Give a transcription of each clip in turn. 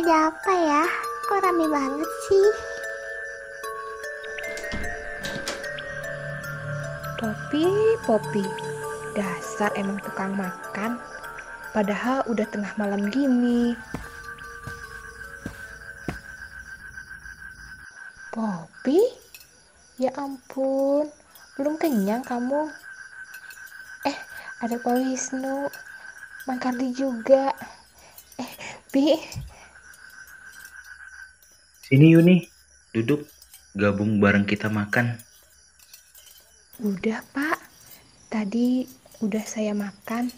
Ada apa ya? Kok rame banget sih? Popi, Popi, dasar emang tukang makan. Padahal udah tengah malam gini. Popi? Ya ampun, belum kenyang kamu? Eh, ada Pak Wisnu, Mang Kardi juga. Eh, Bi, Sini Yuni, duduk, gabung bareng kita makan. udah Pak. Tadi udah saya makan.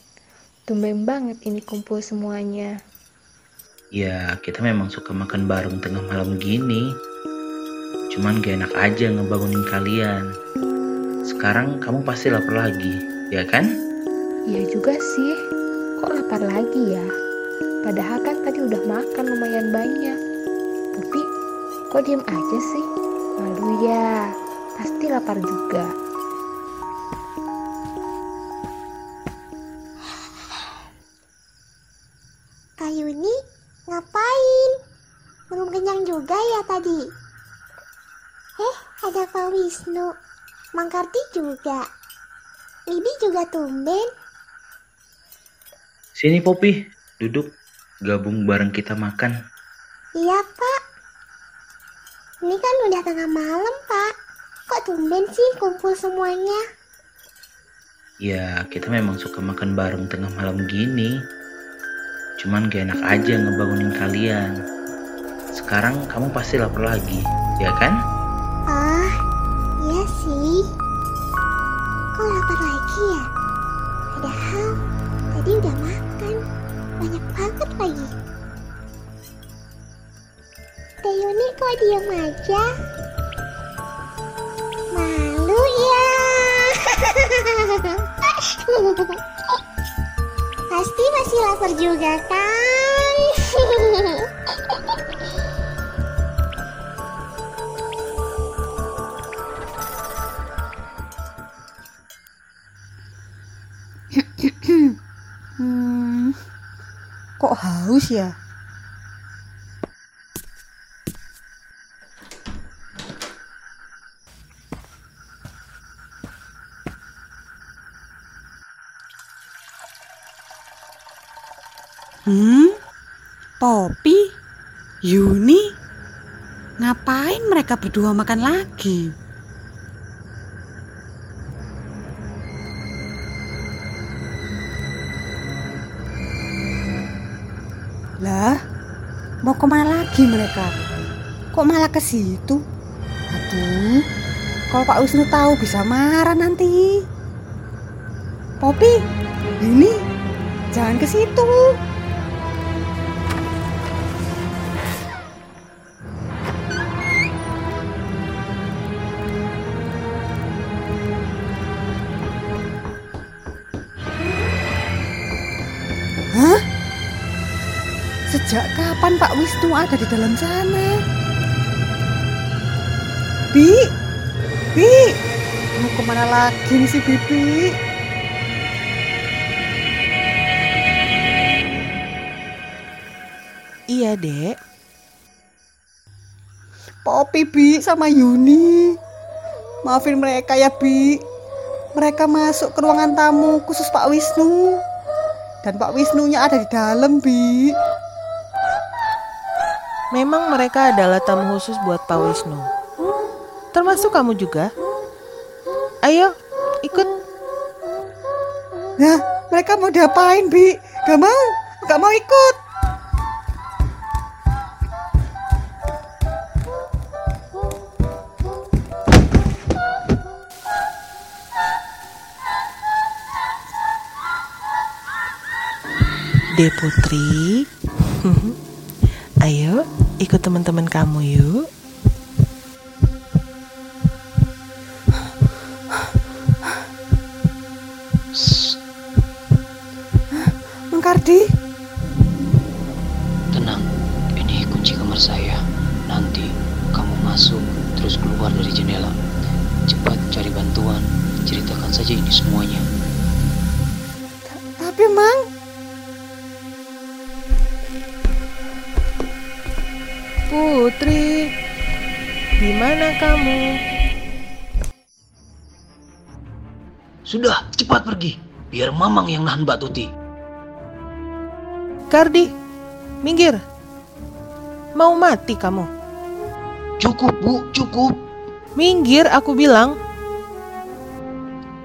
Tumben banget ini kumpul semuanya. Ya, kita memang suka makan bareng tengah malam gini. Cuman gak enak aja ngebangunin kalian. Sekarang kamu pasti lapar lagi, ya kan? Iya juga sih. Kok lapar lagi ya? Padahal kan tadi udah makan lumayan banyak. Kok diem aja sih? Malu ya. Pasti lapar juga. Kak Yuni, ngapain? Belum kenyang juga ya tadi? Eh, ada Pak Wisnu. Mang Karti juga. Bibi juga tumben. Sini Popi, duduk, gabung bareng kita makan. Iya, Pak. Ini kan udah tengah malam, Pak. Kok tumben sih kumpul semuanya? Ya, kita memang suka makan bareng tengah malam gini. Cuman gak enak aja ngebangunin kalian. Sekarang kamu pasti lapar lagi, ya kan? Ah, iya sih. Kok lapar lagi ya? Padahal tadi udah makan. Kok diam aja? Malu ya? Pasti masih lapar juga kan? Hmm, kok haus ya? Hmm, Popi, Yuni, ngapain mereka berdua makan lagi? Lah, mau ke mana lagi mereka? Kok malah ke situ? Aduh, kalau Pak Wisnu tahu bisa marah nanti. Popi, ini jangan ke situ. Sejak kapan Pak Wisnu ada di dalam sana? Bi, Bi, mau ke mana lagi nih si Bibi? Iya, Dek. Popi Bi sama Yuni. Maafin mereka ya Bi. Mereka masuk ke ruangan tamu khusus Pak Wisnu. Dan Pak Wisnunya ada di dalam Bi. Memang mereka adalah tamu khusus buat Pak Wisnu. Termasuk kamu juga. Ayo, ikut. Nah, mereka mau diapain Bi? Gak mau, gak mau ikut. De Putri. Ayo, ikut teman-teman kamu yuk. Mengkardi, Tenang, ini kunci kamar saya. Nanti kamu masuk terus keluar dari jendela. Cepat cari bantuan, ceritakan saja ini semuanya. tapi Mang, mana kamu? Sudah, cepat pergi. Biar Mamang yang nahan Mbak Tuti. Kardi, minggir. Mau mati kamu? Cukup, Bu, cukup. Minggir, aku bilang.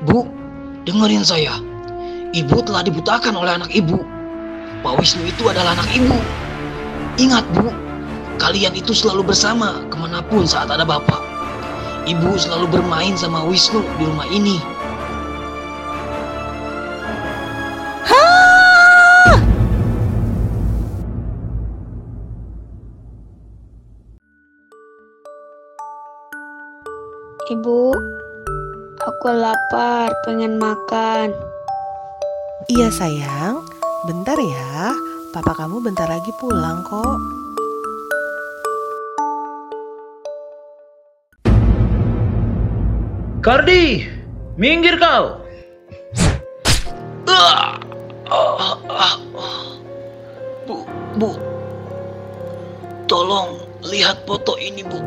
Bu, dengerin saya. Ibu telah dibutakan oleh anak ibu. Pak Wisnu itu adalah anak ibu. Ingat, Bu, kalian itu selalu bersama ke mana pun saat ada bapak. Ibu selalu bermain sama Wisnu di rumah ini. Ibu, aku lapar, pengen makan. Iya sayang, bentar ya. Papa kamu bentar lagi pulang kok. Kardi, minggir kau. Bu, Bu. Tolong lihat foto ini, Bu.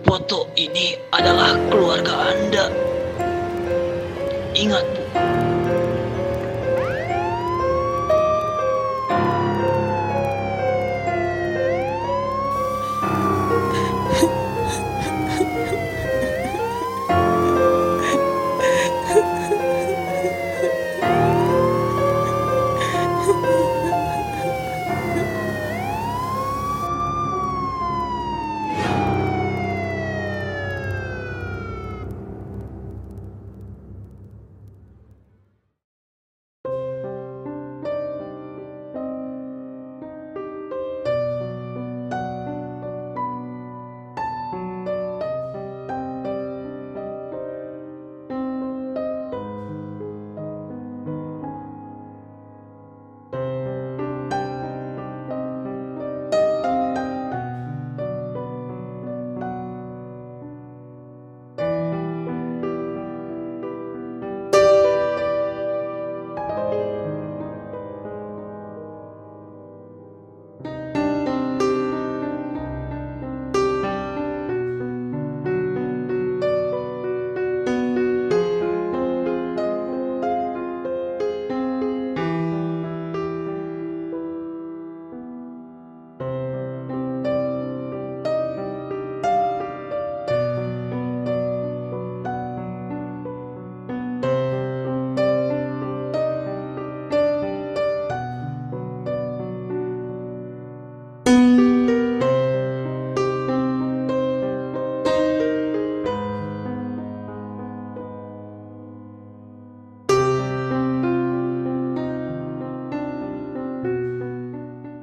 Foto ini adalah keluarga Anda. Ingat, Bu.